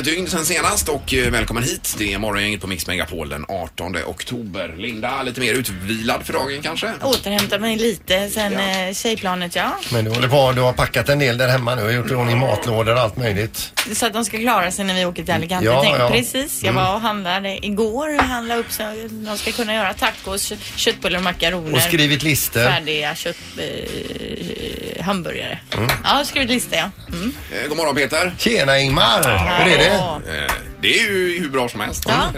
gått ett dygn sen senast och eh, välkommen hit. Det är morgongänget på Mix Megapol den 18 oktober. Linda, lite mer utvilad för dagen kanske? Återhämtat mig lite sen Ja. ja. tjejplanet ja. Men du håller på, du har packat en del där hemma nu och gjort i ordning matlådor och allt möjligt. Så att de ska klara sig när vi åker till Alicante. Ja, tänkte, ja. Precis, jag var och handlade igår och handlade upp så de ska kunna göra tacos, kö- köttbullar och makaroner. Och skrivit listor. Färdiga kött, eh, hamburgare. Ja, jag har skrivit lista ja. Mm. Eh, God morgon Peter. Tjena Ingmar! Hur är det? Ja. Eh, Det är ju hur bra som helst. Ja.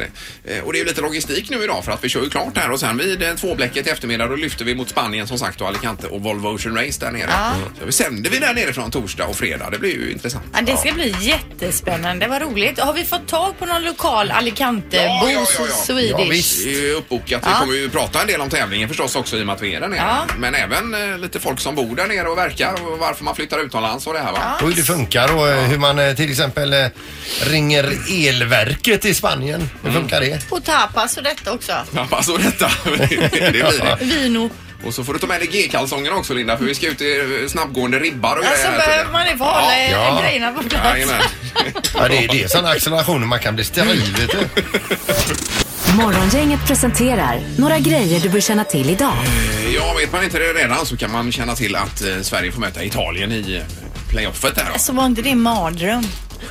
Eh, Och det är ju lite logistik nu idag för att vi kör ju klart här och sen vid eh, tvåblecket i eftermiddag då lyfter vi mot Spanien som sagt och Alicante och Volvo Ocean Race där nere. Ja. Så vi sänder vi där nere från torsdag och fredag. Det blir ju intressant. Ja, det ska bli jättespännande, vad roligt. Har vi fått tag på någon lokal Alicante-bo, Ja, ja, ja, ja. Swedish? Ja, visst. Det är ju uppbokat. Vi Ja. kommer ju prata en del om tävlingen förstås också i och med att vi är där nere. Ja. Men även eh, lite folk som bor där nere och verkar och varför man flyttar utomlands och det här va? Och hur det funkar och eh, hur man eh, till exempel eh, ringer elverket i Spanien. Hur Mm. funkar det? Och tapas och detta också. Ja, alltså detta. det blir det. Vino. Och så får du ta med dig G-kalsongerna också Linda för vi ska ut i eh, snabbgående ribbar och Alltså grejer här behöver man det för att hålla eh, Ja. grejerna på plats. Jajamän. Ja, det, är- det är sådana accelerationer man kan bli steril vet du. Morgongänget presenterar några grejer du bör känna till idag. Ja, vet man inte det redan så kan man känna till att eh, Sverige får möta Italien i eh, playoffet där. då. Så var inte det en mardröm?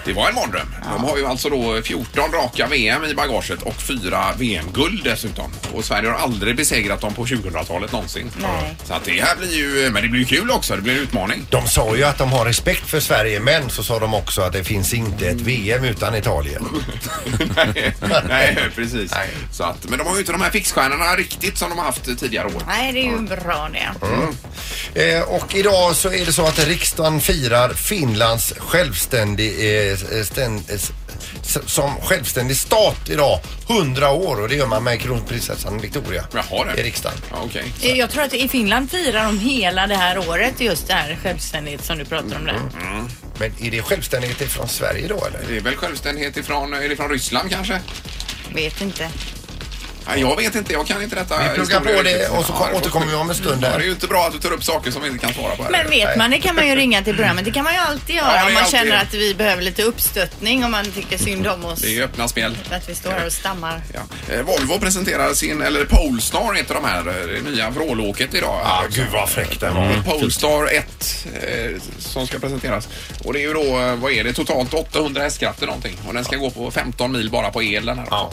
Det var en mardröm. De har ju alltså då 14 raka VM i bagaget och fyra VM-guld dessutom. Och Sverige har aldrig besegrat dem på 2000-talet någonsin. Nej. Så att det här blir ju, men det blir ju kul också. Det blir en utmaning. De sa ju att de har respekt för Sverige men så sa de också att det finns inte ett VM utan Italien. nej, nej, precis. Nej. Så att, men de har ju inte de här fixstjärnorna riktigt som de har haft tidigare år. Nej, det är ju bra det. Eh, och idag så är det så att riksdagen firar Finlands självständig, eh, eh, s- som självständig stat idag. 100 år och det gör man med kronprinsessan Victoria Jaha, det. i riksdagen. Ja, okej. Eh, Jag tror att i Finland firar de hela det här året just det här självständighet som du pratar om där. Men är det självständighet från Sverige då eller? Det är väl självständighet ifrån, är det från Ryssland kanske? Vet inte. Jag vet inte, jag kan inte detta. Vi pluggar historia på det riktigt. och så Ja, det får- återkommer vi om en stund Ja, det är där. ju inte bra att du tar upp saker som vi inte kan svara på. här. Men vet man det kan man ju ringa till programmet. Det kan man ju alltid göra det är om man alltid- känner att vi behöver lite uppstöttning om man tycker synd om oss. Det är ju öppna spel. Att vi står här och stammar. Ja. Eh, Volvo presenterar sin, eller Polestar heter de här, eh, det nya vrålåket idag. Ah, gud vad fräckt den var. Mm. Polestar 1 eh, som ska presenteras. Och det är ju då, eh, vad är det, totalt 800 hästkrafter någonting. Och den ska gå på 15 mil bara på el den här Ja.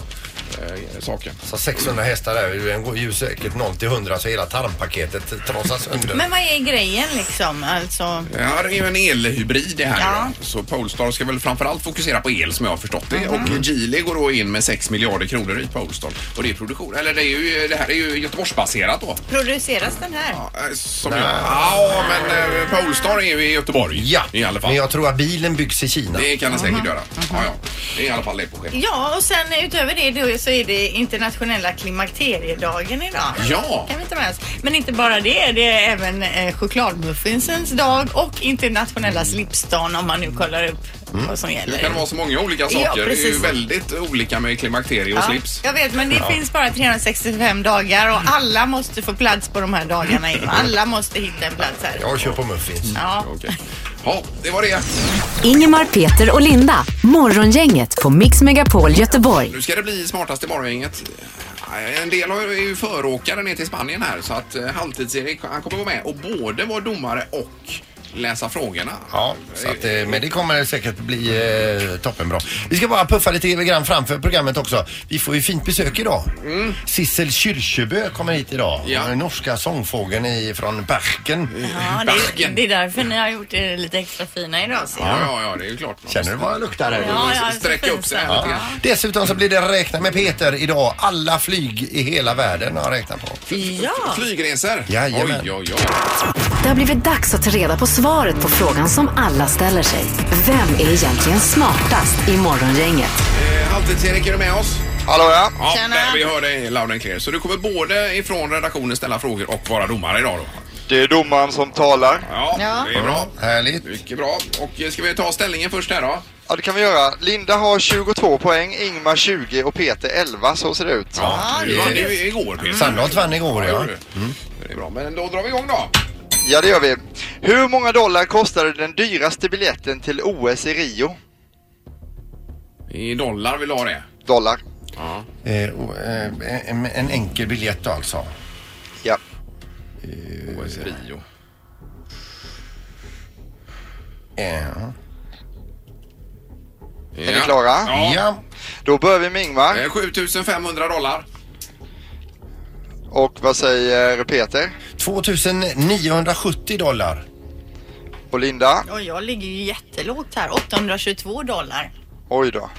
Eh, saken. Så 600 hästar där, den går ju säkert 0 till 100 så hela tarmpaketet trasas sönder. Men vad är grejen liksom? Alltså, Ja, det är ju en elhybrid det här Ja. då. Så Polestar ska väl framförallt fokusera på el som jag har förstått det. Mhm. Och Geely går då in med 6 miljarder kronor i Polestar. Och det är produktion, eller det, är ju, det här är ju Göteborgsbaserat då. produceras den här? Ja, eh, Som jag, ja, men eh, Polestar är ju i Göteborg. Ja, I alla fall. men jag tror att bilen byggs i Kina. Det kan det säkert göra. Ja, ja. Det är i alla fall det på skeppet. Ja, och sen utöver det då, så är det internationella klimakteriedagen idag. Ja. Kan vi inte med oss. Men inte bara det, det är även eh, chokladmuffinsens dag och internationella slipsdagen om man nu kollar upp vad som Det gäller. kan vara så många olika Ja, saker. det är ju precis. väldigt olika med klimakterie och Ja, slips. jag vet, men det finns bara 365 dagar och alla måste få plats på de här dagarna. Alla måste hitta en plats här. Jag kör på muffins. Ja. Okej. Ja, det var det. Ingemar, Peter och Linda. Morgongänget på Mix Megapol Göteborg. Nu ska det bli smartast i morgongänget. En del har är ju föråkare ner till Spanien här så att eh, Halvtids-Erik han kommer vara med och både vara domare och läsa frågorna. Ja, så att, eh, men det kommer säkert bli eh, toppenbra. Vi ska bara puffa lite grann framför programmet också. Vi får ju fint besök idag. Sissel Kyrkjebø kommer hit idag. Ja. Den norska sångfågeln i, från Berken. Ja, det, är, Backen. det är därför ni har gjort det lite extra fina idag. ser jag. Ja, ja, ja, det är ju klart. Känner du vad jag luktar här? Ja, ja, så Sträcka upp sig här fint. lite grann. Dessutom så blir det räkna med Peter idag. Alla flyg i hela världen har jag räknat på. Ja. Flygresor. Jajamän. Oj, oj, oj. Det har blivit dags att ta reda på svaret på frågan som alla ställer sig. Vem är egentligen smartast i Morgongänget? Eh, Halvtids-Erik, är du med oss? Hallå ja. Ja, Tjena. vi hör dig loud and clear. Så du kommer både ifrån redaktionen ställa frågor och vara domare idag då? Det är domaren som talar. Ja, Ja. det är bra. Härligt. Mycket bra. Och eh, ska vi ta ställningen först här då? Ja, det kan vi göra. Linda har 22 poäng, Ingmar 20 och Peter 11. Så ser det ut. Ja, det du är vann det. ju igår Peter. Sandholt vann igår ja. gjorde du. Det är bra, men då drar vi igång då. Ja, det gör vi. Hur många dollar kostade den dyraste biljetten till OS i Rio? I dollar vill du ha det? dollar. Ja. Eh, och, eh, en, en enkel biljett då alltså. Ja. OS Rio. Ja. Är ni klara? Ja. ja. Då börjar vi med Ingmar. Eh, 7500 dollar. Och vad säger Peter? 2970 dollar. Och Linda? Och jag ligger ju jättelågt här. 822 dollar. Oj då.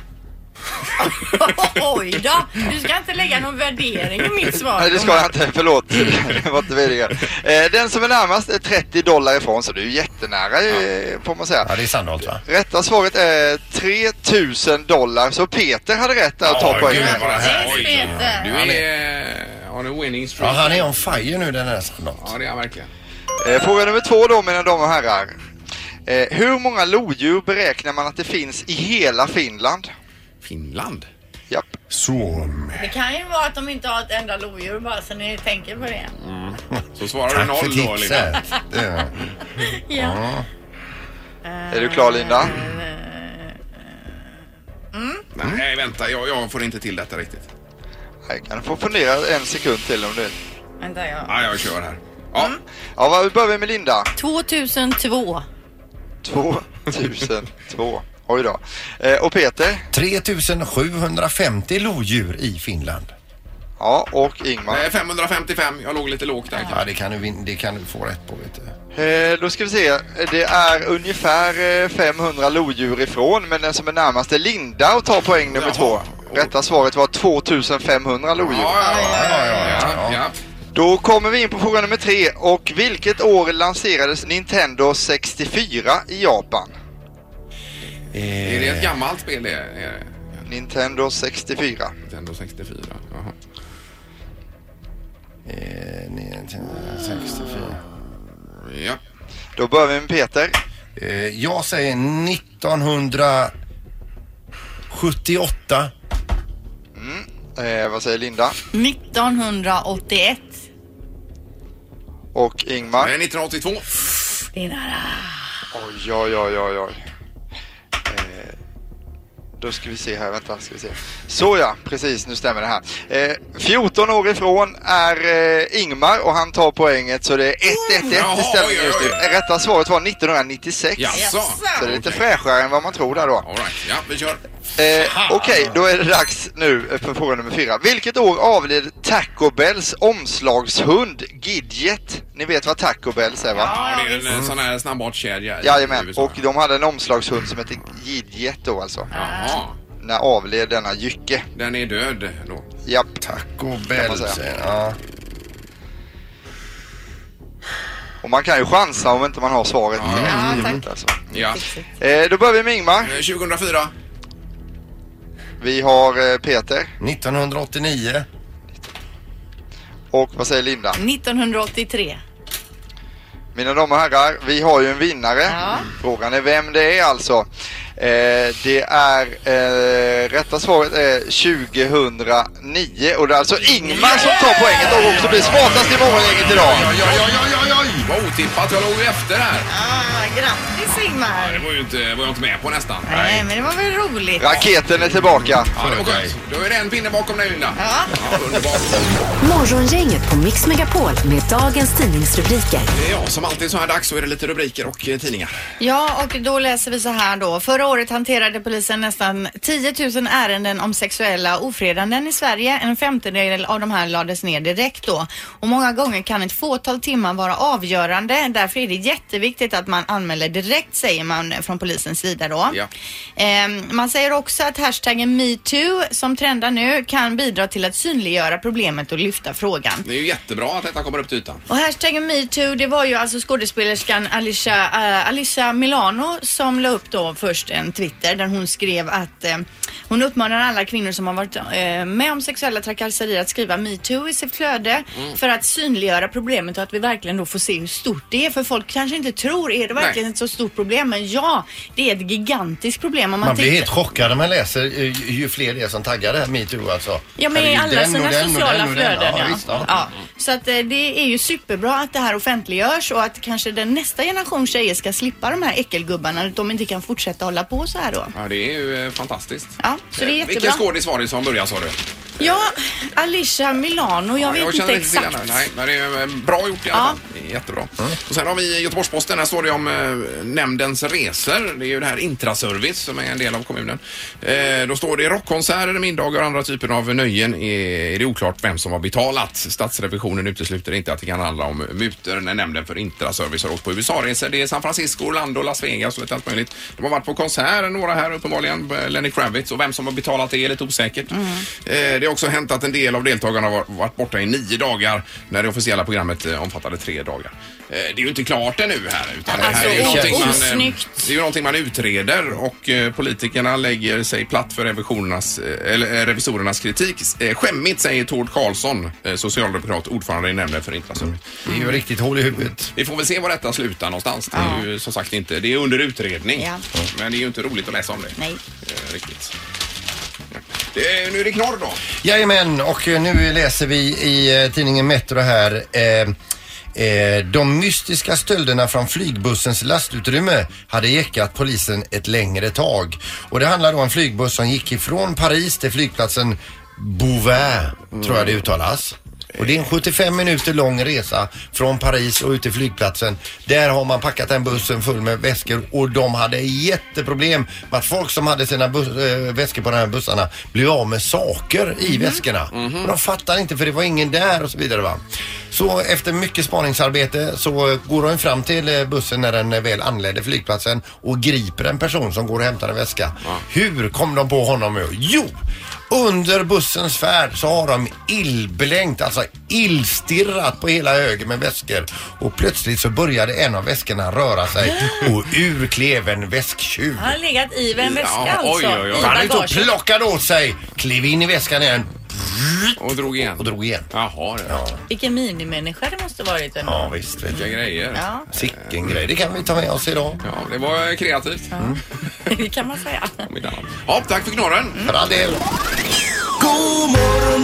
Oj då! Du ska inte lägga någon värdering i mitt svar. Nej det ska jag inte, förlåt. Det var inte meningen. Eh, Den som är närmast är 30 dollar ifrån så du är jättenära eh, får man säga. Ja, det är Sandholt va? Rätta svaret är 3000 dollar så Peter hade rätt att ta poängen. oj, Peter. Du är on a winning Ja, streak. han är on fire nu den här Sandholt. Ja, det är han verkligen. Eh, Fråga nummer två då mina damer och herrar. Eh, Hur många lodjur beräknar man att det finns i hela Finland? Finland. Japp. Så. Det kan ju vara att de inte har ett enda lodjur bara så ni tänker på det. Så svarar du Tack noll då, Linda. tipset. Det- Ja. Är du klar Linda? Nej, vänta. Jag, jag får inte till detta riktigt. Jag kan få fundera en sekund till om det. Vänta jag. Ja, jag kör här. Ja, Ja, vad börjar vi med Linda? 2002. 2002. Oj då. Eh, och Peter? 3750 lodjur i Finland. Ja, och Ingmar. Eh, 555. Jag låg lite lågt där Ja, det kan du, vin- det kan du få rätt på vet du. Eh, då ska vi se. Det är ungefär eh, 500 lodjur ifrån, men den som är närmast är Linda och tar poäng nummer Jaha. två. Rätta svaret var 2500 lodjur. Ja, ja, ja. Då kommer vi in på fråga nummer tre. Och vilket år lanserades Nintendo 64 i Japan? Är det ett gammalt spel det? Är det? Nintendo 64. Nintendo 64. Jaha. Eh, 1964. Ja. Då börjar vi med Peter. Eh, jag säger 1978. Eh, vad säger Linda? 1981. Och Ingmar? Eh, 1982. Det är nära. Oj, oj, oj, oj, oj. Då ska vi se här, vänta, ska vi se. Så ja, precis, nu stämmer det här. Eh, 14 år ifrån är eh, Ingmar och han tar poänget så det är 1-1-1 i ställningen just nu. Rätta svaret var 1996. Jaså? Så det är lite Okej. fräschare än vad man tror där då. All right. Ja, vi kör. Eh, Okej, då är det dags nu för fråga nummer fyra. Vilket år avled Taco Bells omslagshund Gidget? Ni vet vad Taco Bells är va? Ja, det är en eh, sån här snabbmatskedja Jajamän, och de hade en omslagshund som hette Gidget då alltså. Jaha. När avled denna Jycke. Den är död då. Japp. Taco man Bell. säga. säger jag. Ja. Och man kan ju chansa om inte man har svaret Ja, ja, tack. Alltså. Ja. Eh, då börjar vi med Ingmar. Eh, 2004. Vi har eh, Peter. 1989. Och vad säger Linda? 1983. Mina damer och herrar, vi har ju en vinnare. Ja. Frågan är vem det är alltså. Eh, det är, eh, rätta svaret är 2009 och det är alltså Ingmar som tar poänget och också blir smartast i morgongänget idag. Oj, oj, oj, oj, oj! Vad otippat. Jag låg ju efter här. Grattis Det Ingmar! var ju inte, var jag inte med på nästan. Nej, men det var väl roligt. Raketen är tillbaka. Ja, det var skönt. Då är det en pinne bakom dig, Linda. Ja. Ja, underbart. Morgongänget på Mix Megapol med dagens tidningsrubriker. Det jag som alltid så här dags så är det lite rubriker och eh, tidningar. Ja, och då läser vi så här då. Förra året hanterade polisen nästan 10 000 ärenden om sexuella ofredanden i Sverige. En femtedel av de här lades ner direkt då. Och många gånger kan ett fåtal timmar vara avgörande. Därför är det jätteviktigt att man anmäler direkt, säger man från polisens sida då. Ja. Ehm, man säger också att hashtaggen metoo som trendar nu kan bidra till att synliggöra problemet och lyfta frågan. Det är ju jättebra att detta kommer upp till ytan. Och hashtaggen metoo, det var ju alltså skådespelerskan Alicia, uh, Alicia Milano som la upp då först en Twitter där hon skrev att eh, hon uppmanar alla kvinnor som har varit eh, med om sexuella trakasserier att skriva metoo i sitt flöde för att synliggöra problemet och att vi verkligen då får se hur stort det är. För folk kanske inte tror, är det verkligen ett så stort problem. Men ja, det är ett gigantiskt problem. Om man, Man blir helt chockad när man läser eh, ju fler det är som taggar det här metoo alltså. Ja men i alla sina sociala flöden Ja, ja. visst, ja. ja. Så att eh, det är ju superbra att det här offentliggörs och att kanske den nästa generation tjejer ska slippa de här äckelgubbarna. Att de inte kan fortsätta hålla på så här då. Ja, det är ju eh, fantastiskt. Ja, så det är jättebra. Vilken skådis var det som började sa du? Ja, Alicia Milano, jag vet känner inte exakt. Nej, men det är bra gjort i alla Ja. fall. Jättebra. Och sen har vi Göteborgs-Posten, här står det om eh, nämndens resor. Det är ju det här Intraservice som är en del av kommunen. Eh, då står det rockkonserter, middagar och andra typer av nöjen är, är det oklart vem som har betalat. Statsrevisionen utesluter inte att det kan handla om mutor när nämnden för Intraservice har åkt på USA-resor. Det är San Francisco, Orlando, Las Vegas och lite allt möjligt. De har varit på konserter, några här uppenbarligen, eh, Lenny Kravitz och vem som har betalat det är lite osäkert. Mm. Eh, det har också hänt att en del av deltagarna har varit borta i nio dagar när det officiella programmet eh, omfattade tre dagar. Eh, det är ju inte klart ännu här. Utan det, här Alltså, är ju någonting man, eh, osnyggt. det är ju någonting man utreder och eh, politikerna lägger sig platt för revisionernas, eh, eller, eh, revisorernas kritik. Eh, skämmigt säger Tord Karlsson, eh, socialdemokrat, ordförande i nämnden för Intraservice. Det är ju riktigt hål i huvudet. Vi får väl se var detta slutar någonstans. Det är ju som sagt inte, det är under utredning. Ja. Men det är ju inte roligt att läsa om det. Nej. Eh, riktigt. Ja. Det är, nu är det knorr då. Jajamän, och eh, nu läser vi i eh, tidningen Metro här eh, Eh, de mystiska stölderna från flygbussens lastutrymme hade jäckat polisen ett längre tag. Och det handlar då om en flygbuss som gick ifrån Paris till flygplatsen Bouvin, tror jag det uttalas. Och det är en 75 minuter lång resa från Paris och ut till flygplatsen. Där har man packat den bussen full med väskor och de hade jätteproblem med att folk som hade sina äh, väskor på de här bussarna blev av med saker i väskorna. Och de fattar inte för det var ingen där och så vidare va. Så efter mycket spaningsarbete så eh, går de fram till eh, bussen när den eh, väl anländer flygplatsen och griper en person som går och hämtar en väska. Hur kom de på honom? Jo! Under bussens färd så har de illblänkt, alltså illstirrat på hela högen med väskor och plötsligt så började en av väskorna röra sig och ur klev en väsktjuv. Han har legat i en väska Ja, alltså. oj, oj, oj. I Han är ute och bagaget. plockade åt sig, klev in i väskan igen Och drog igen. och drog igen. Jaha, det ja. Vilken minimänniska det måste varit ändå. Ja visst, vet Vilka du. grejer. Ja, Sicken grej, det kan vi ta med oss idag. Ja, det var kreativt. det kan man säga. Om inte annat. Ja, tack för knorren. För all del. God morgon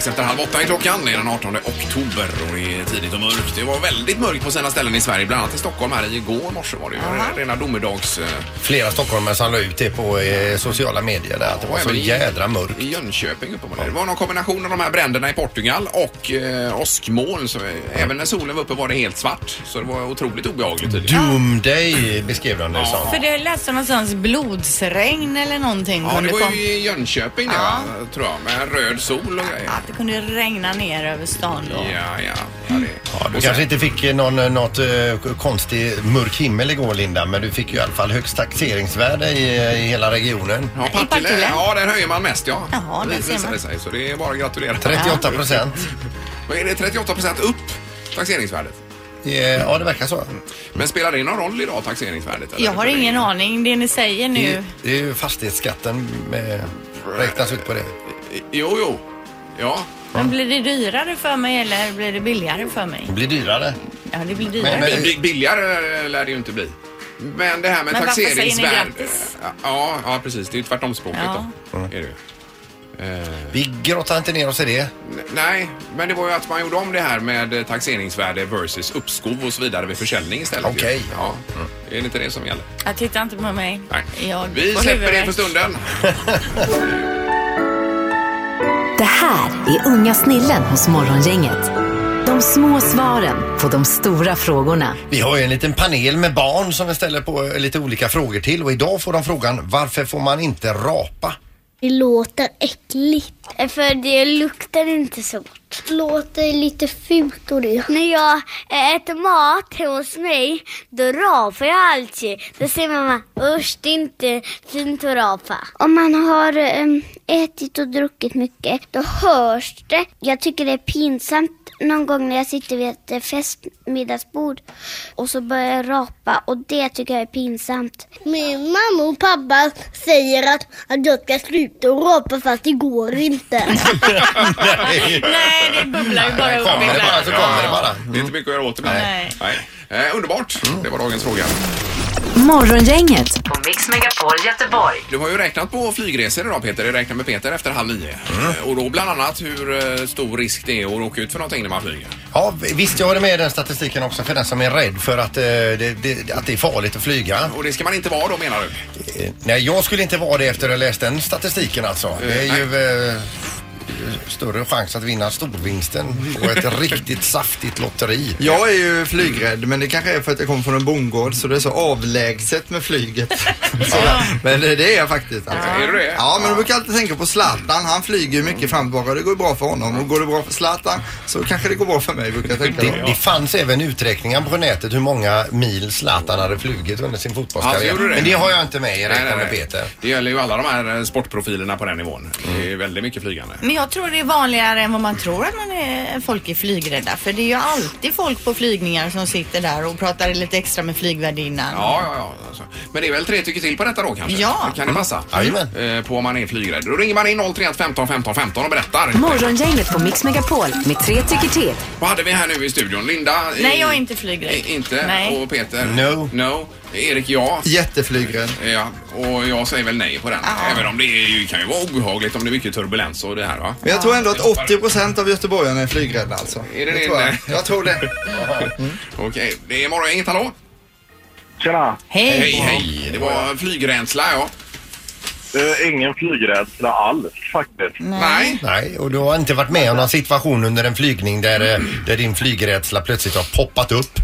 Strax efter halv åtta är klockan. Det är den 18 oktober och det är tidigt och mörkt. Det var väldigt mörkt på sina ställen i Sverige, bland annat i Stockholm här igår morse var det ju. Rena domedags... eh, Flera stockholmare som la ut det på eh, sociala medier där att det var så i- jädra mörkt. I Jönköping uppenbarligen. Det var någon kombination av de här bränderna i Portugal och eh, åskmoln. Så, eh, även när solen var uppe var det helt svart. Så det var otroligt obehagligt tydligen. Doomday beskrev de det som. För det läste någonstans blodsregn eller någonting. Ja, det var ju i Jönköping det, Ja. tror jag. Med röd sol och grejer. Det kunde regna ner över stan då. Ja, ja. ja, det. Ja, du kanske inte fick eh, någon, eh, något eh, konstig mörk himmel igår Linda, men du fick ju i alla fall högst taxeringsvärde i, eh, i hela regionen. Ja, Partille, Partille. ja, där höjer man mest ja. Jaha, där Det ser visar man. det sig. Så det är bara att gratulera. 38 procent. Vad är det 38 procent upp taxeringsvärdet? Ja, det verkar så. Men spelar det någon roll idag taxeringsvärdet? eller? Jag har ingen aning. Det ni säger Det, nu. det är ju fastighetsskatten med, räknas ut på det. Jo, jo. Ja. Men blir det dyrare för mig eller blir det billigare för mig? Det blir dyrare. Ja, det blir dyrare. Men- men- Bi- Billigare lär det ju inte bli. Men det här med Men varför säger ni taxeringsvärde... grattis? Ja, ja, precis. Det är ju tvärtomspråket Ja. då. Är det ju. Eh, Vi grottar inte ner oss i det. n- nej, men det var ju att man gjorde om det här med eh, taxeringsvärde versus uppskov och så vidare vid försäljning istället. ju. Okej. Ja. Är det inte det som gäller? Jag tittar inte på mig. Nej. Jag Vi får släpper det huvudvärk. för stunden. Det här är Unga snillen hos Morgongänget. De små svaren på de stora frågorna. Vi har ju en liten panel med barn som vi ställer på eh, lite olika frågor till och idag får de frågan varför får man inte rapa? Det låter äckligt. För det luktar inte så gott. låter lite fult och det. När jag äter mat hos mig, då rapar jag alltid. Då säger mamma, usch det är inte fint att rapa. Om man har äm, ätit och druckit mycket, då hörs det. Jag tycker det är pinsamt någon gång när jag sitter vid ett eh, festmiddagsbord och så börjar jag rapa och det tycker jag är pinsamt. Min mamma och pappa säger att, att jag ska sluta och rapa fast det går inte. Nej, det bubblar ju bara upp Kommer det bara ibland. så kommer det bara. Det är inte mycket att göra åt ibland. Nej. Nej. Eh, underbart. Det var dagens fråga. Morgongänget på Mix Megapol Göteborg. Du har ju räknat på flygresor idag Peter. Jag räknar med Peter efter halv nio. Eh, Och då bland annat hur eh, stor risk det är att råka ut för någonting när man flyger. Ja, visst jag har med i den statistiken också för den som är rädd för att, eh, det, det, att det är farligt att flyga. Och det ska man inte vara då menar du? Eh, Nej, jag skulle inte vara det efter att ha läst den statistiken alltså. Det är ju eh, större chans att vinna storvinsten på ett riktigt saftigt lotteri. Jag är ju flygrädd men det kanske är för att jag kommer från en bondgård så det är så avlägset med flyget. så, men det, det är jag faktiskt. Alltså. Är du det? Ja men du brukar alltid tänka på Zlatan. Han flyger ju mycket fram och tillbaka det går ju bra för honom. Och går det bra för Zlatan så kanske det går bra för mig brukar jag tänka Det, det fanns även uträkningar på nätet hur många mil Zlatan hade flugit under sin Alltså, fotbollskarriär. du det? Men det har jag inte med i räkna med. Peter. Det gäller ju alla de här eh, sportprofilerna på den nivån. Det är väldigt mycket flygande. Men jag tror det är vanligare än vad man tror att man är, folk är flygrädda. För det är ju alltid folk på flygningar som sitter där och pratar lite extra med flygvärdinnan. Ja, ja, ja. Alltså. Men det är väl tre tycker till på detta då kanske? Ja. Kan det passa? Jajamän. Eh, på om man är flygrädd. Då ringer man in 031 15 15 15 och berättar. Morgongänget på Mix Megapol med tre tycker till. Vad hade vi här nu i studion? Linda? i- Nej, jag är inte flygrädd. i- Inte? Nej. Och Peter? No. No. Erik, ja. Jätteflygrädd. Ja, och jag säger väl nej på den. Även om det är ju, kan ju vara obehagligt om det är mycket turbulens och det här va? Men jag tror ändå att 80% av göteborgarna är flygrädda alltså. Är det det? tror jag. jag tror det. Okej, det är morgon, inget hallå? Tjena! Hej! Hej, hej. Det var flygrädsla ja. Ingen flygrädsla alls faktiskt. Nej. Nej, och du har inte varit med om någon situation under en flygning där, eh, där din flygrädsla plötsligt har poppat upp?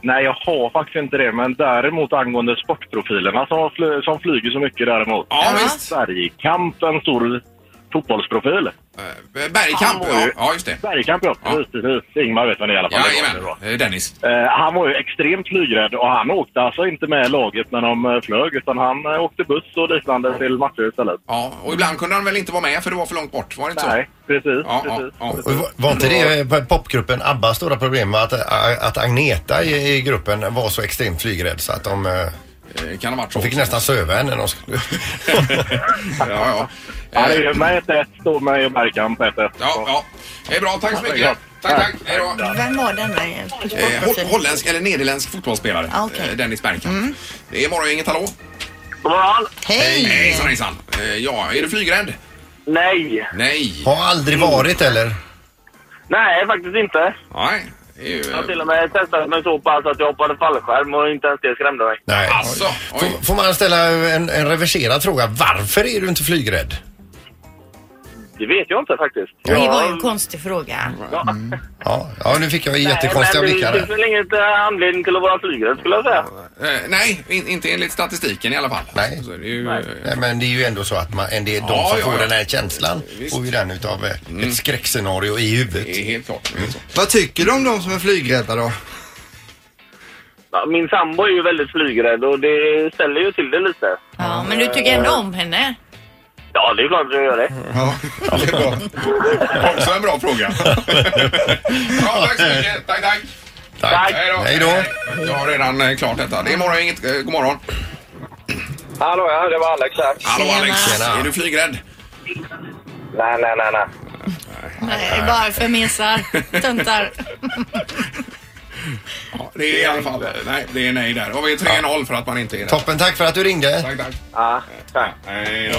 Nej, jag har faktiskt inte det. Men däremot angående sportprofilerna som, fly- som flyger så mycket däremot. Ja, visst. Sverigekamp, en stor fotbollsprofil. Eh, Bergkamp, ja. ju- ja, just det. Bergkamp, ja. Ja. Precis, precis. Ingmar vet vem det är i alla fall. Det var det Jajamän. Eh, Dennis. Eh, han var ju extremt flygrädd och han åkte alltså inte med laget när de eh, flög utan han åkte buss och liknande till matcher istället. Ja, och ibland kunde han väl inte vara med för det var för långt bort, var det inte så? Nej, precis. Ja, ja, precis. ja. Och var- Var inte det popgruppen ABBA stora problem att, att Agneta i, i gruppen var så extremt flygrädd så att de, eh, Eh, Kan ha varit så. de fick nästan söva henne när de skulle... ja, ja. Ja, det Eh, är med 1-1 står med i Bergkamp 1-1. ja, ja. Det är bra, tack så mycket. Tack, tack. Hej då. Vem var denna eh, Eh, holländsk eller nederländsk fotbollsspelare. Ah, okej. Eh, Dennis Bergkamp. Det är morgon, inget hallå? God morgon! Hej! Hejsan hejsan. Eh, Ja, är du flygrädd? Nej! Nej. Har aldrig varit eller? Nej, faktiskt inte. Nej. Det är ju... Jag har till och med testat mig så pass att jag hoppade fallskärm och inte ens det skrämde mig. Nej. Alltså, oj. Får, får man ställa en, en reverserad fråga? Varför är du inte flygrädd? Det vet jag inte faktiskt. Det var ju en konstig fråga. Ja. Ja, ja nu fick jag jättekonstiga Nej, men blickar det finns väl inget eh, anledning till att vara flygrädd skulle jag säga. Eh, nej, in, inte enligt statistiken i alla fall. Nej. Så det är ju, Nej. Nej, men det är ju ändå så att man, en del, de Ja, som ja, får ja. den här känslan Visst. får ju den utav eh, ett skräckscenario i huvudet. Det är helt klart. Det är så. Vad tycker du om de som är flygrädda då? Ja, Min sambo är ju väldigt flygrädd och det ställer ju till det lite. Ja, men du tycker ändå om henne? Ja, det är klart att jag gör det. Ja, det är bra. Också en bra fråga. ja, tack så mycket. Tack, tack. Tack. Hej då. Hej då. Jag har redan eh, klart detta. Det är morgon, inget. eh, God morgon. Hallå ja, det var Alex här. Hallå Tjena. Alex. Tjena. Är du flygrädd? Nej, nej, nej, nej. Nej, bara för mesar. Töntar. Ja, det är i alla fall. Nej, det är nej där. Och vi är 3-0 för att man inte är där. Toppen, tack för att du ringde. Tack, tack. Ja, tack. Då.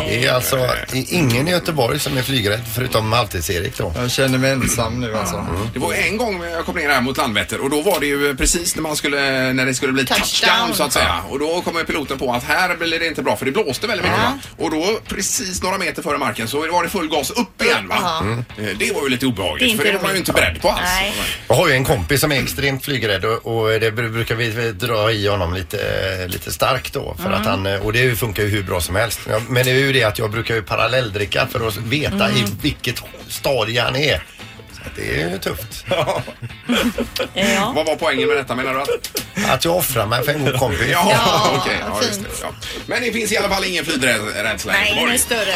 Det är alltså i- ingen i Göteborg som är flygrädd förutom Halvtids-Erik då. Jag känner mig ensam nu alltså. Det var en gång jag kom ner här mot Landvetter och då var det ju precis när man skulle, när det skulle bli touchdown, Touchdown. så att säga. Och då kom ju piloten på att här blir det inte bra för det blåste väldigt mycket va? Och då precis några meter före marken så var det full gas upp igen va? Eh, Det var ju lite Det är obehagligt för det var man ju inte beredd på alls. Nej. Jag har ju en kompis som är extremt flygrädd och, och det br- brukar vi dra i honom lite, lite starkt då. För att han, och det funkar ju hur bra som helst. Men det är ju det att jag brukar ju parallelldricka för att veta i vilket stadie han är. Så att det är ju tufft. Ja. Vad var poängen med detta menar du? Att... Att jag offrar mig för en god kompis. Ja, Ja, okej. Ja, just det. fint. Ja. Men det finns i alla fall ingen flygrädsla i Nej, den Göteborg. är större.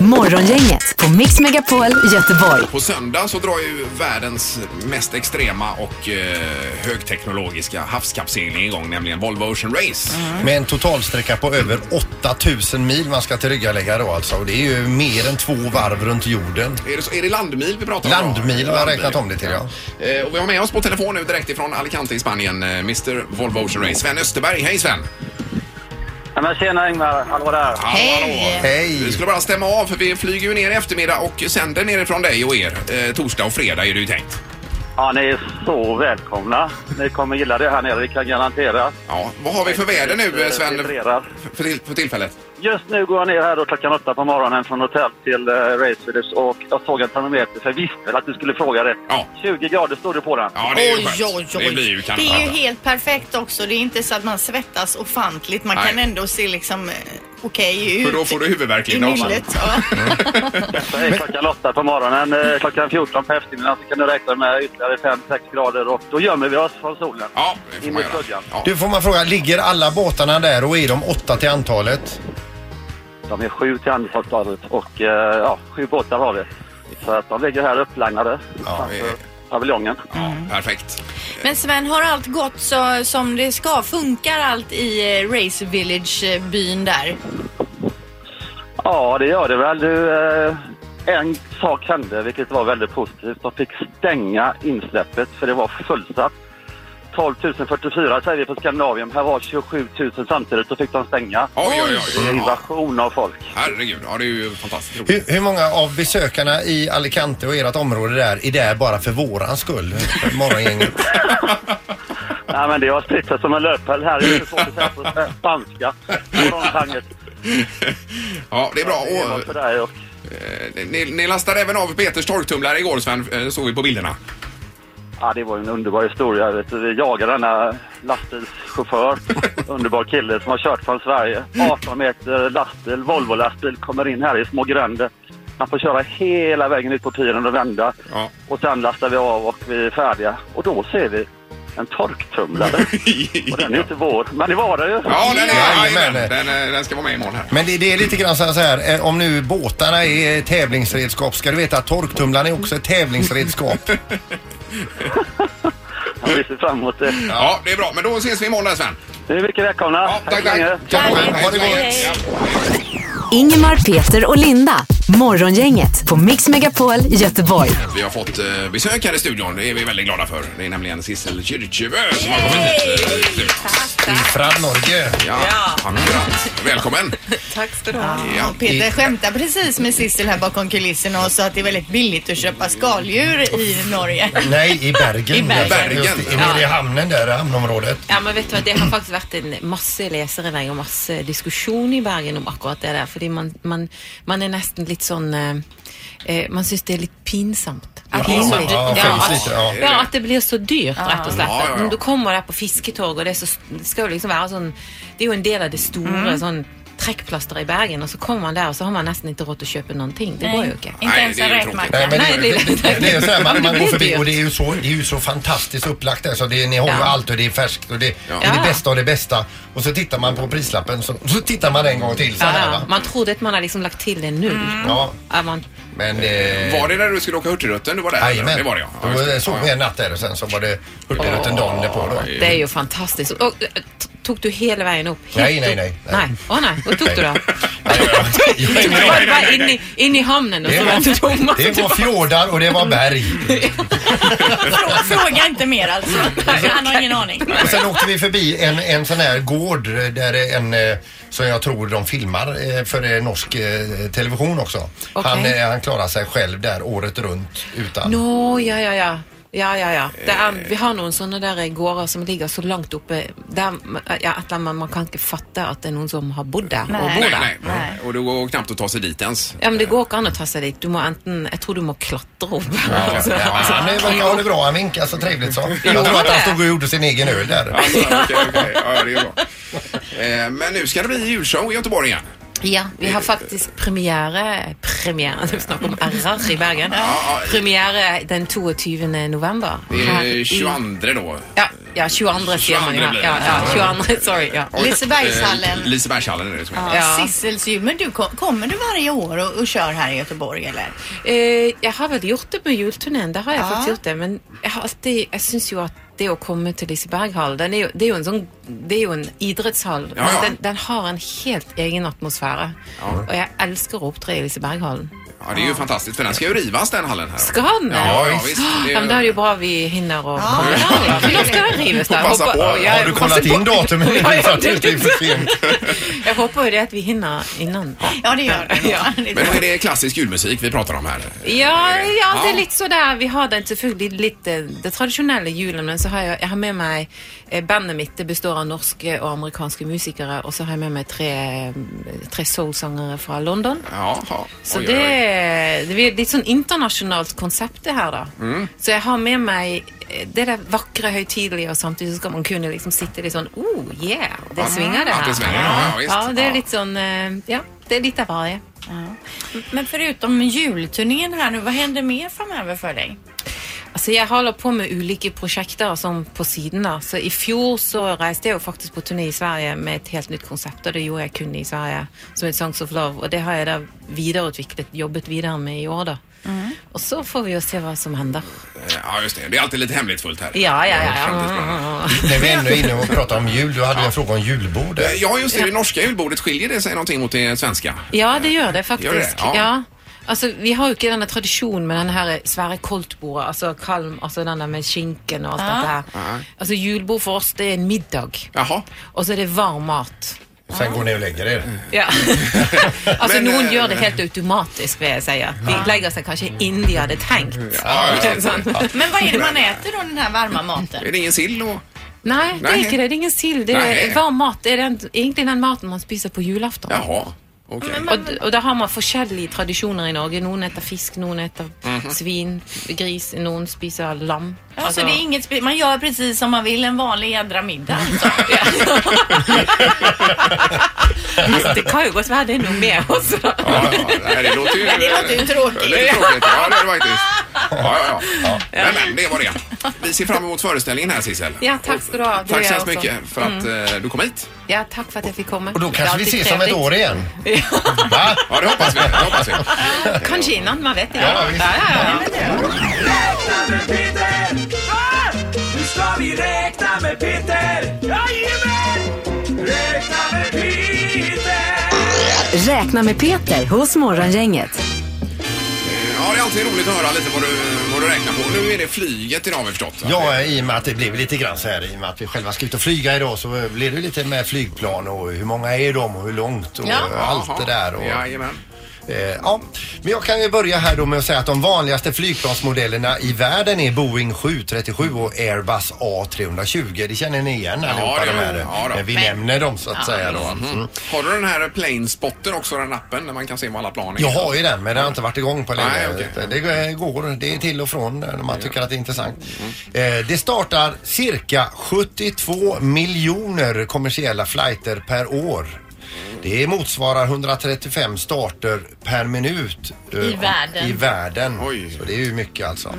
Morgongänget på Mix Megapol Göteborg. På söndag så drar ju världens mest extrema och eh, högteknologiska havskapsegling igång, nämligen Volvo Ocean Race. Med en totalsträcka på över 8000 mil man ska tillryggalägga då alltså. Och det är ju mer än två varv runt jorden. Är, det, så- är det landmil vi pratar om? då? Landmil har jag Landmil. räknat om det till ja. Eh, och vi har med oss på telefon nu direkt ifrån Alicante i Spanien, eh, Mr Volvo Ocean Race, Sven Österberg. Hej Sven! Ja, men tjena Ingmar, hallå där. Hej. Vi Hej! skulle bara stämma av för vi flyger ju ner i eftermiddag och sänder nerifrån dig och er. Eh, torsdag och fredag är det ju tänkt. Ja, ni är så välkomna. Ni kommer gilla det här nere, det kan jag garantera. Ja, vad har vi för väder nu eh, Sven Vibrerar. för, till, för tillfället? Just nu går jag ner här då klockan åtta på morgonen från hotell till uh, Race Village och jag såg en termometer för jag visste väl att du skulle fråga det. Ja. 20 grader stod det på den. Ja, det är ju Oj, skönt. oj, oj. Det blir ju kanon. Det är ju helt perfekt också. Det är inte så att man svettas ofantligt. Man Nej. kan ändå se liksom eh, okej ut. För då får du huvudvärk I Linda också. nyllet. Ja. Så är klockan åtta på morgonen, eh, klockan 14 på eftermiddagen så kan du räkna med ytterligare 5-6 grader och då gömmer vi oss från solen. Ja, det får In man i göra. skuggan. Ja. Du får man fråga, ligger alla båtarna där och är de åtta till antalet? De är sju till antalet och eh, ja, sju båtar har vi. Så att de ligger här upplagnade Ja, är- paviljongen. Ja, perfekt. Men Sven, har allt gått så, som det ska? Funkar allt i eh, Race Village-byn där? Ja, det gör det väl. Du, eh, en sak hände, vilket var väldigt positivt. De fick stänga insläppet för det var fullsatt. 12 044 säger vi på Skandinavien. Här var 27 000 samtidigt, så fick de stänga. Oj, oj, Det är oj. en Ja, invasion av folk. herregud, ja det är ju fantastiskt roligt. Hur, hur många av besökarna i Alicante och ert område där är där bara för våran skull? För Morgongänget. Nej, men det har spritt sig som en löpeld här. Det är svårt att säga på spanska. Morgontanget. Ja, det är bra. Det var och eh, ni, ni lastade även av Peters torktumlare igår Sven, eh, såg vi på bilderna. Ja, det var ju en underbar historia. Vet du. Vi jagade denna lastbilschaufför, underbar kille som har kört från Sverige. 18 meter lastbil, Volvo-lastbil, kommer in här i små gränder. Man får köra hela vägen ut på piren och vända. Ja. Och sen lastar vi av och vi är färdiga. Och då ser vi en torktumlare. Och den är inte vår, men det var det ju. Ja, den, är, Jajamän. jajamän. den, eh, den ska vara med imorgon här. Men det, det är lite grann så här- så här, eh, om nu båtarna är tävlingsredskap ska du veta att torktumlaren är också ett tävlingsredskap. Ja, vi ser fram emot det. Ja, det är bra. Men då ses vi imorgon där Sven. Ni är mycket välkomna. Ja, tack, så länge. tack. Toppen, ha det gott! Ingemar, Peter och Linda. Morgongänget på Mix Megapol Göteborg. Vi har fått eh, besök här i studion. Det är vi väldigt glada för. Det är nämligen Sissel Kyrkjebø som har kommit hit. eh, i studion. Ifrån Norge. Ja, akkurat. Välkommen. Tack ska du ha. Ja. Peter skämtar precis med Sissel här bakom kulisserna och sa att det är väldigt billigt att köpa skaldjur i Norge. Nej, i Bergen. I Bergen. Bergen. Just, i- nere i hamnen där, i hamnområdet. Ja, men vet du vad, det har faktiskt varit en masse lesere der og masse diskusjon i Bergen om akkurat det der. Fordi man, man, man er nesten litt sånn eh, eh, Man syns det er litt pinsamt. Ja, Pinlig. ja, Ja, lite, ja. ja, at det blir så dyrt, rett og slett. Ja, ja, ja. Når du kommer der på fisketorg, og det, er så, det skal jo liksom være sånn Det er jo en del av det store sånn trekkplaster i Bergen, og så kommer man der, og så har man nesten ikke råd til å kjøpe noen ting. Det går ikke. Inte Nej, ens det är en ju tråkigt. Nej, räkmacka. Nej, det, det- det, det är så här, man, Men det man går blir förbi dyrt. och det är ju så, det är ju så fantastiskt upplagt där så det, ni har ju Ja. allt och det är färskt och det, det är Ja. det bästa av det bästa. Och så tittar man på prislappen så, så tittar man en gång till så Ja, här va. Man trodde at man har liksom lagt til det null. Ja, Ja, man, men eh, Var det när du skulle åka Hurtigruten du var där? Jajamän. Det var det ja. ja. Då just det. såg vi en natt där och sen så var det Hurtigruten dagen därpå då. Det er jo fantastisk. Og, eh, t- tok du hele veien opp? Helt Nej, nej, nej, nej. Nei. Å nei, hvor tok du? Nej, ja, Du var bare inne, i- inne i hamnen og Det så var, om. og det var fjordar och det var berg. Frå- Fråga inte mer alltså. Han har ingen aning. Och sen åkte vi förbi en, en sån här gård där det är en eh, som jag tror de filmar eh, för norsk eh, television också. Okej. Han, han klarar sig själv där året runt utan. Nå, ja, ja, ja. Ja, ja, ja. Det er, vi har noen sånne der gårder som ligger så langt oppe der, ja, at man, man kan ikke fatte at det er noen som har bodd der og Nej. bor Nej, der. nej, nej. Och det går knappt att ta sig dit ens. Ja, men det går ikke an å ta seg dit. Du må enten Jeg tror du må klatre opp. Ja, Altså, ja, han är- verkar ha det bra, han vinkar så trevligt så. Jag tror att han stod och gjorde sin egen öl där. Alltså, okej, okej. Ja, det är bra. Eh, Men nu ska det bli julshow i Göteborg igen. Ja, vi har faktiskt premiär, premiär, det snackar om RR i Bergen. Premiär den 22 november. Det Här är i- 22 då. Ja, ja 22 ser man ju. 22 Ja, ja, ja, 22, sorry. Ja. Lisebergshallen. eh, Lisebergshallen är det som heter. Ja. Ja. Sisselsjul, men du kom, kommer du varje år och, och kör här i Göteborg eller? Eh, jag har väl gjort det med julturnén, det har jag Ja. faktiskt gjort det. Men jag har alltid, jag syns ju att det att komma till Liseberghall, den är ju, det är ju en sån, det är ju en idrottshall. Ja, men ja. Den, den har en helt egen atmosfär. Och jag älskar att uppträda i Liseberghallen. Ja, det är ju fantastiskt för den ska ju rivas den hallen här. Ska den? Ja, ja, visst. Det är- Ja, men då är det ju bra att vi hinner och kommer där. För då ska den rivas där. Passa Hoppa- på. jag Har du kollat in datumen nu Ja, så att det ja, inte blir för sent? Jag hoppas ju det att vi hinner innan. Ja, det gör det. Ja. det Men är det klassisk julmusik vi pratar om här? Ja, ja, det Ja. är lite sådär. Vi har den selvfølgelig lite det traditionella julen, men så har jag, jag har med mig bandet mitt. Det består av norska och amerikanska musiker och så har jag med mig tre, tre soulsångare från London. Ja, ja. Så Oj, det, oj, oj. det är ett sånt internationellt koncept det här då. Mm. Så jag har med mig eh, det där vackra, högtidliga och samtidigt så ska man kunna liksom sitta lite sån, oh yeah, det svingar det att här. det svänger, ja, ja, ja, det är Ja. lite sån, eh, ja, det är lite av varje. Men förutom julturnén här nu, vad händer mer framöver för dig? Altså, jeg holder på med ulike prosjekter sånn på siden. da. Så I fjor så reiste jeg jo faktisk på turné i Sverige med et helt nytt konsept, og det gjorde jeg kun i Sverige, som het Songs of Love. Og det har jeg da videreutviklet, jobbet videre med i år, da. Og så får vi jo se hva som hender. Ja, just det. Det är alltid lite hemligt fullt här. Ja, ja, ja. Ja. När vi ändå är inne och pratar om jul, du hade ju en fråga om julbordet. Ja, just det. Det norska julbordet, skiljer det sig någonting mot det svenska? Ja, det gjør det faktisk. Gjør det? Ja. Ja. Altså, Vi har jo ikke denne tradisjonen med denne her svære koldtbordet, altså kalm, altså denne med skinken og alt dette her. Ja. Altså Julebord for oss, det er en middag. Jaha. Og så er det varm mat. Sen går ni och lägger er. Ja. altså Men, Noen eh, gjør det helt automatisk, vil jeg si. De legger seg kanskje inn de hadde tenkt. Ja, ja, ja. Men vad är det man äter då, den här varma maten? Är det ingen sill och... Nei, det Nei. ikke det. Det er ingen sild. Det er varm mat. Det er den, egentlig den maten man spiser på julaften. Jaha, okej. Og, og da har man forskjellige tradisjoner i Norge. Noen eter fisk, noen eter Mhm. svin, gris, noen spiser lam. Alltså, det är inget man gör precis som man vill en vanlig jädra middag. Altså, det kan jo godt være det er noe med også. Ja, ja, det låter ju... Ja, det låter ju tråkigt. Det låter tråkigt. Ja, det är det faktiskt. Ja, ja, ja. Men, men, det var det. Vi ser fram emot föreställningen här, Sissel. Ja, tack ska du ha. Det Tack gör så jag hemskt också. mycket för att eh, du kom hit. Ja, tack för att jag fick komma. Och då kanske vi ses om ett år igen. Va? Ja, det hoppas vi. Det hoppas vi. Kanske innan, man vet inte. Ja, visst. ja, ja, ja. Räkna med Peter! Nu ska vi räkna med Peter! Jajamän! Räkna med Peter! Räkna med Peter hos Morgongänget. Ja, det är alltid roligt att höra lite vad du, vad du räknar på. Nu är det flyget idag har vi förstått. va? Ja, i och med att det blev lite grann så här i och med att vi själva ska ut och flyga idag så blir det lite med flygplan och hur många är de och hur långt och Ja. allt det där. Och, Jajamän. Eh, ja, men jag kan ju börja här då med att säga att de vanligaste flygplansmodellerna i världen är Boeing 737 och Airbus A320. Det känner ni igen allihopa det de gör här. vi. Ja, då. vi nämner dem så att säga då. Mm. Har du den här Planespotter också, den appen där man kan se vad alla plan är? Jag har ju den men den har inte varit igång på länge. Nej, okej. Det går, det är till och från när man tycker att det är intressant. Eh, det startar cirka 72 miljoner kommersiella flighter per år. Det motsvarar 135 starter per minut. eh, I världen. I världen. Oj. Så det är ju mycket alltså.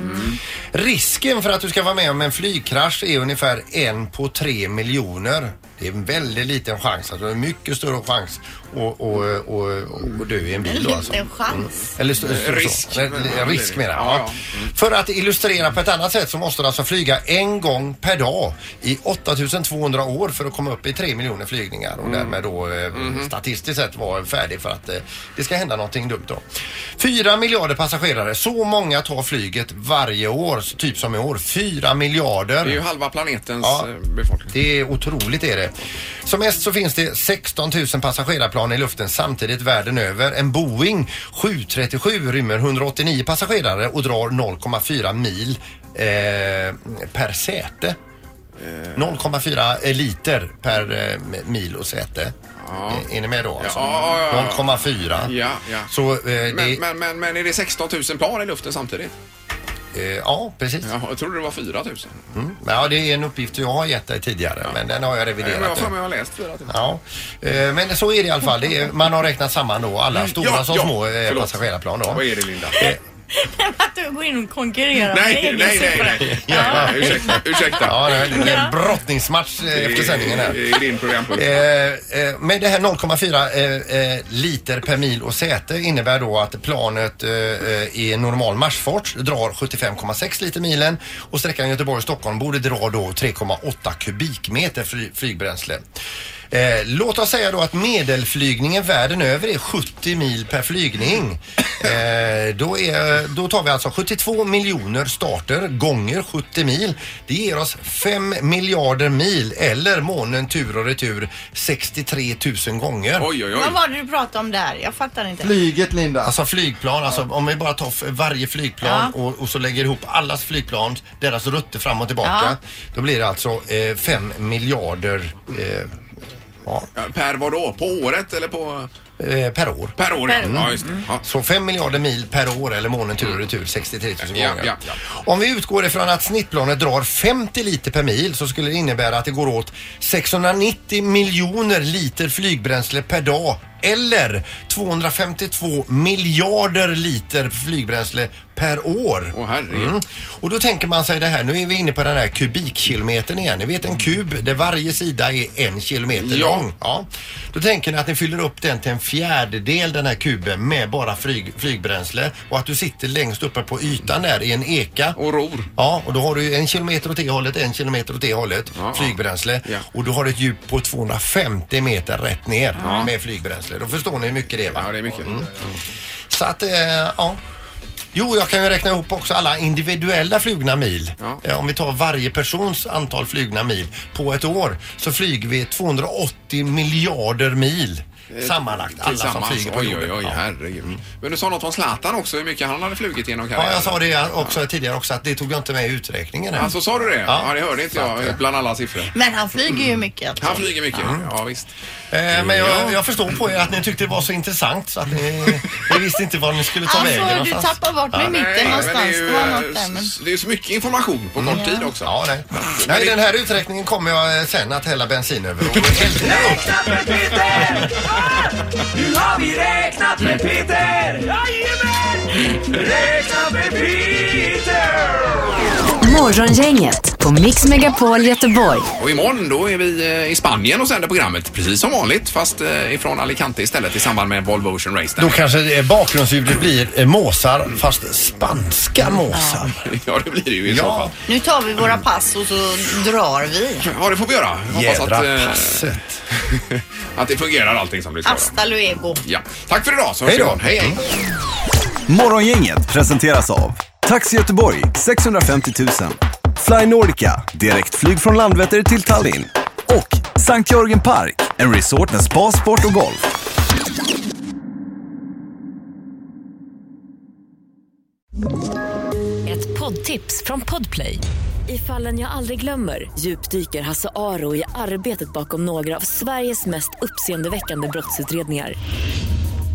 Risken för att du ska vara med om en flygkrasch är ungefär en på tre miljoner. Det är en väldigt liten chans. Alltså en mycket större chans att och, och, och dö i en bil. En alltså. liten chans. Eller st- st- Risk. Så. Risk menar jag. Ja. För att illustrera på ett annat sätt så måste du alltså flyga en gång per dag i 8200 år för att komma upp i 3 miljoner flygningar och därmed då eh, statistiskt sett vara färdig för att eh, det ska hända någonting dumt då. 4 miljarder passagerare, så många tar flyget varje år, så typ som i år. 4 miljarder. Det är ju halva planetens Ja. eh, befolkning. Det är otroligt är det. Som mest så finns det 16 000 passagerarplan i luften samtidigt världen över. En Boeing 737 rymmer 189 passagerare och drar 0,4 mil eh, per säte. 0,4 liter per eh, mil och säte. Är, är ni med då? Alltså? Ja, ja, ja. 0,4. Ja, ja. Så eh, Men, det, men, men, men är det 16 000 plan i luften samtidigt? Eh, ja, precis. Ja, jag trodde det var 4 000. Mm. Ja, det är en uppgift jag har gett dig tidigare, men den har jag Nej, reviderat. jag har nu. för mig jag har läst 4 000. Ja, eh, men så är det i alla fall. Är, man har räknat samman då alla stora Ja, som ja, små eh, passagerarplan då. Vad är det Linda? Att du går in och konkurrerar med Nej, egen nej, nej, siffra. nej. Ja, ursäkta. ursäkta. Ja, det är en brottningsmatch eh, efter sändningen här. I, i din programpunkt. Eh, eh, med det här 0,4 eh, eh, liter per mil och säte innebär då att planet eh, eh, i normal marschfart drar 75,6 liter milen och sträckan Göteborg-Stockholm borde dra då 3,8 kubikmeter fly, flygbränsle. Eh, låt oss säga då att medelflygningen världen över är 70 mil per flygning. Eh, då, är, då tar vi alltså 72 miljoner starter gånger 70 mil. Det ger oss 5 miljarder mil eller månen tur och retur 63 000 gånger. Oj, oj, oj. Vad var det du pratade om där? Jag fattar inte. Flyget Linda. Alltså flygplan, alltså om vi bara tar varje flygplan och, och så lägger ihop allas flygplan, deras rutter fram och tillbaka. Då blir det alltså 5 miljarder eh, ja, Ja, Per vad då? På året eller på... eh, per år. Per år? Per- Ja, just det. Ja. Så 5 miljarder mil per år eller månen tur och retur 63 000 Ja, gånger. ja, ja. Om vi utgår ifrån att snittplanet drar 50 liter per mil så skulle det innebära att det går åt 690 miljoner liter flygbränsle per dag eller 252 miljarder liter flygbränsle per år. Åh, herregud. Mm. Och då tänker man sig det här, nu är vi inne på den här kubikkilometern igen. Ni vet en kub där varje sida är en kilometer Ja. lång. Ja. Då tänker ni att ni fyller upp den till en fjärdedel den här kuben med bara flyg, flygbränsle och att du sitter längst uppe på ytan där i en eka. Och ror. Ja, och då har du en kilometer åt det hållet, en kilometer åt det hållet, Ja, flygbränsle. ja. Och du har ett djup på 250 meter rätt ner med flygbränsle. Då förstår ni hur mycket det är va? Ja, det är mycket. Så att, eh, ja. Jo, jag kan ju räkna ihop också alla individuella flugna mil. Ja. Eh, Om vi tar varje persons antal flugna mil på ett år så flyger vi 280 miljarder mil sammanlagt. Alla som flyger på Oj, oj, jorden. oj, Ja. herregud. Men du sa något om Zlatan också, hur mycket han hade flugit genom karriären. Ja, jag sa det också tidigare också att det tog jag inte med i uträkningen. här. Alltså sa du det? Ja, Ja. det hörde inte jag eh, bland alla siffror. Men han flyger ju mycket. Alltså. Han flyger mycket. Ja, visst. Eh, men jag, jag förstår på er att ni tyckte det var så intressant så att ni, ni visste inte var ni skulle ta vägen Alltså, du någonstans. tappar bort mig i mitten Nej, men någonstans. Det är, ju, Det var något eh, där, men... s- det är ju så mycket information på kort tid också. Ja, nej. nej. Den här uträkningen kommer jag eh, sen att hälla bensin över och elda upp. Nu har vi räknat med Peter! Jajamän! Räknat med Peter! Morgongänget på Mix Megapol Göteborg. Och imorgon då är vi eh, i Spanien och sänder programmet precis som vanligt fast eh, ifrån Alicante istället i samband med Volvo Ocean Race. Då kanske eh, bakgrundsljudet blir måsar fast spanska måsar. Ja, det blir det ju i så Ja. fall. Nu tar vi våra pass och så drar vi. Ja, det får vi göra. Hoppas Jädra att, eh, passet. att det fungerar allting som det ska. Hasta luego. Ja. Tack för idag så hörs Hej då. Hej, hej. Morgongänget presenteras av Taxi Göteborg 650 000 Fly Nordica, direktflyg från Landvetter till Tallinn och Sankt Jörgen Park, en resort med spa, sport och golf. Ett poddtips från Podplay. I fallen jag aldrig glömmer djupdyker Hasse Aro i arbetet bakom några av Sveriges mest uppseendeväckande brottsutredningar.